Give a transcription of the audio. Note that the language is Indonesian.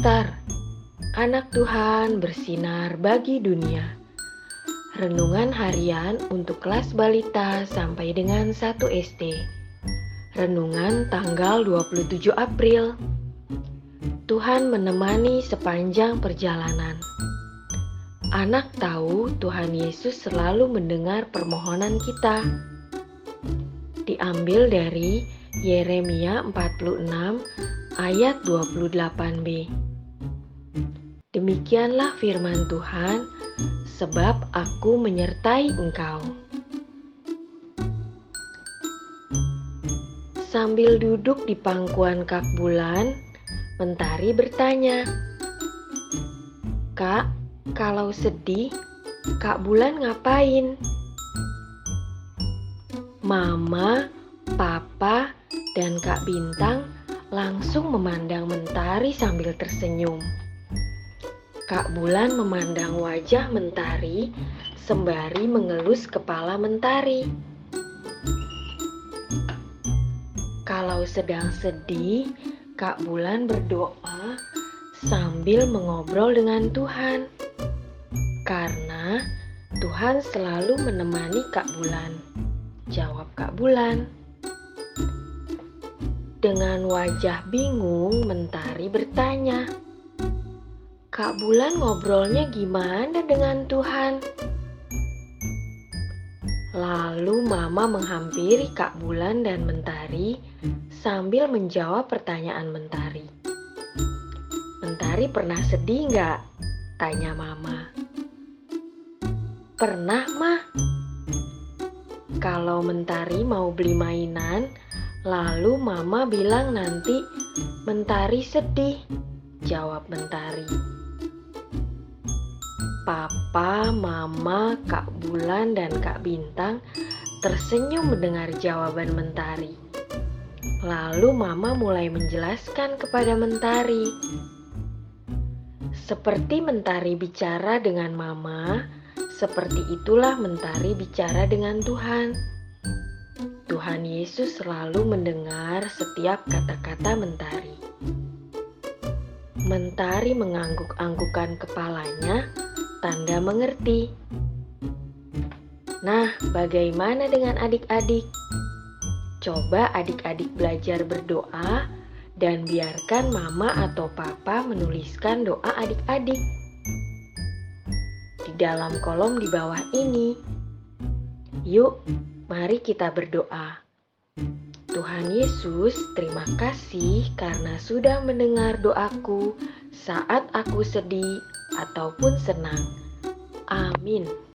Star, anak Tuhan bersinar bagi dunia. Renungan harian untuk kelas balita sampai dengan 1 SD. Renungan tanggal 27 April. Tuhan menemani sepanjang perjalanan. Anak tahu Tuhan Yesus selalu mendengar permohonan kita. Diambil dari Yeremia 46 ayat 28b. Demikianlah firman Tuhan, sebab aku menyertai engkau. Sambil duduk di pangkuan Kak Bulan, Mentari bertanya, "Kak, kalau sedih, Kak Bulan ngapain?" Mama, Papa, dan Kak Bintang langsung memandang Mentari sambil tersenyum. Kak Bulan memandang wajah Mentari sembari mengelus kepala Mentari. Kalau sedang sedih, Kak Bulan berdoa sambil mengobrol dengan Tuhan. Karena Tuhan selalu menemani Kak Bulan. Jawab Kak Bulan. Dengan wajah bingung, Mentari bertanya, "Kak Bulan ngobrolnya gimana dengan Tuhan?" Lalu Mama menghampiri Kak Bulan dan Mentari sambil menjawab pertanyaan Mentari. "Mentari pernah sedih nggak?" tanya Mama. "Pernah, Mah." Kalau Mentari mau beli mainan, Lalu mama bilang nanti Mentari sedih, jawab Mentari. Papa, mama, Kak Bulan, dan Kak Bintang tersenyum mendengar jawaban Mentari. Lalu mama mulai menjelaskan kepada Mentari. Seperti Mentari bicara dengan mama, seperti itulah Mentari bicara dengan Tuhan. Tuhan Yesus selalu mendengar setiap kata-kata mentari. Mentari mengangguk-anggukan kepalanya, tanda mengerti. Nah, bagaimana dengan adik-adik? Coba adik-adik belajar berdoa dan biarkan mama atau papa menuliskan doa adik-adik di dalam kolom di bawah ini. Yuk, Mari kita berdoa. Tuhan Yesus, terima kasih karena sudah mendengar doaku saat aku sedih ataupun senang. Amin.